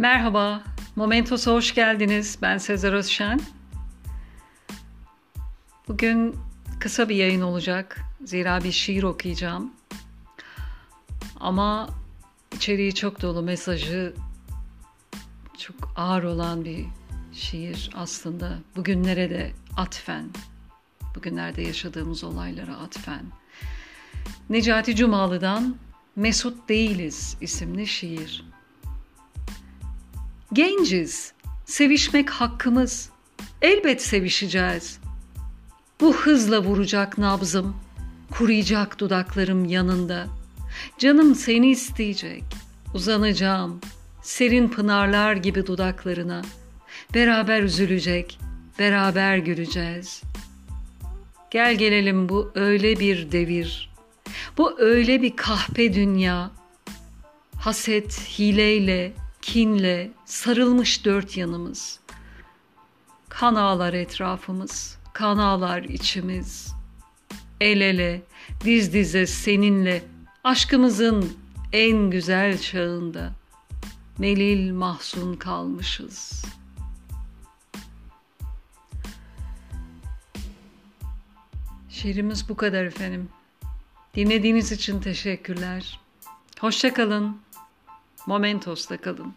Merhaba, Momentos'a hoş geldiniz. Ben Sezer Özşen. Bugün kısa bir yayın olacak. Zira bir şiir okuyacağım. Ama içeriği çok dolu, mesajı çok ağır olan bir şiir aslında. Bugünlere de atfen, bugünlerde yaşadığımız olaylara atfen. Necati Cumalı'dan Mesut Değiliz isimli şiir. Genciz, sevişmek hakkımız. Elbet sevişeceğiz. Bu hızla vuracak nabzım, kuruyacak dudaklarım yanında. Canım seni isteyecek, uzanacağım, serin pınarlar gibi dudaklarına. Beraber üzülecek, beraber güleceğiz. Gel gelelim bu öyle bir devir. Bu öyle bir kahpe dünya. Haset, hileyle, kinle sarılmış dört yanımız. Kan ağlar etrafımız, kan ağlar içimiz. El ele, diz dize seninle aşkımızın en güzel çağında melil mahzun kalmışız. Şiirimiz bu kadar efendim. Dinlediğiniz için teşekkürler. Hoşçakalın. Momentos'ta kalın.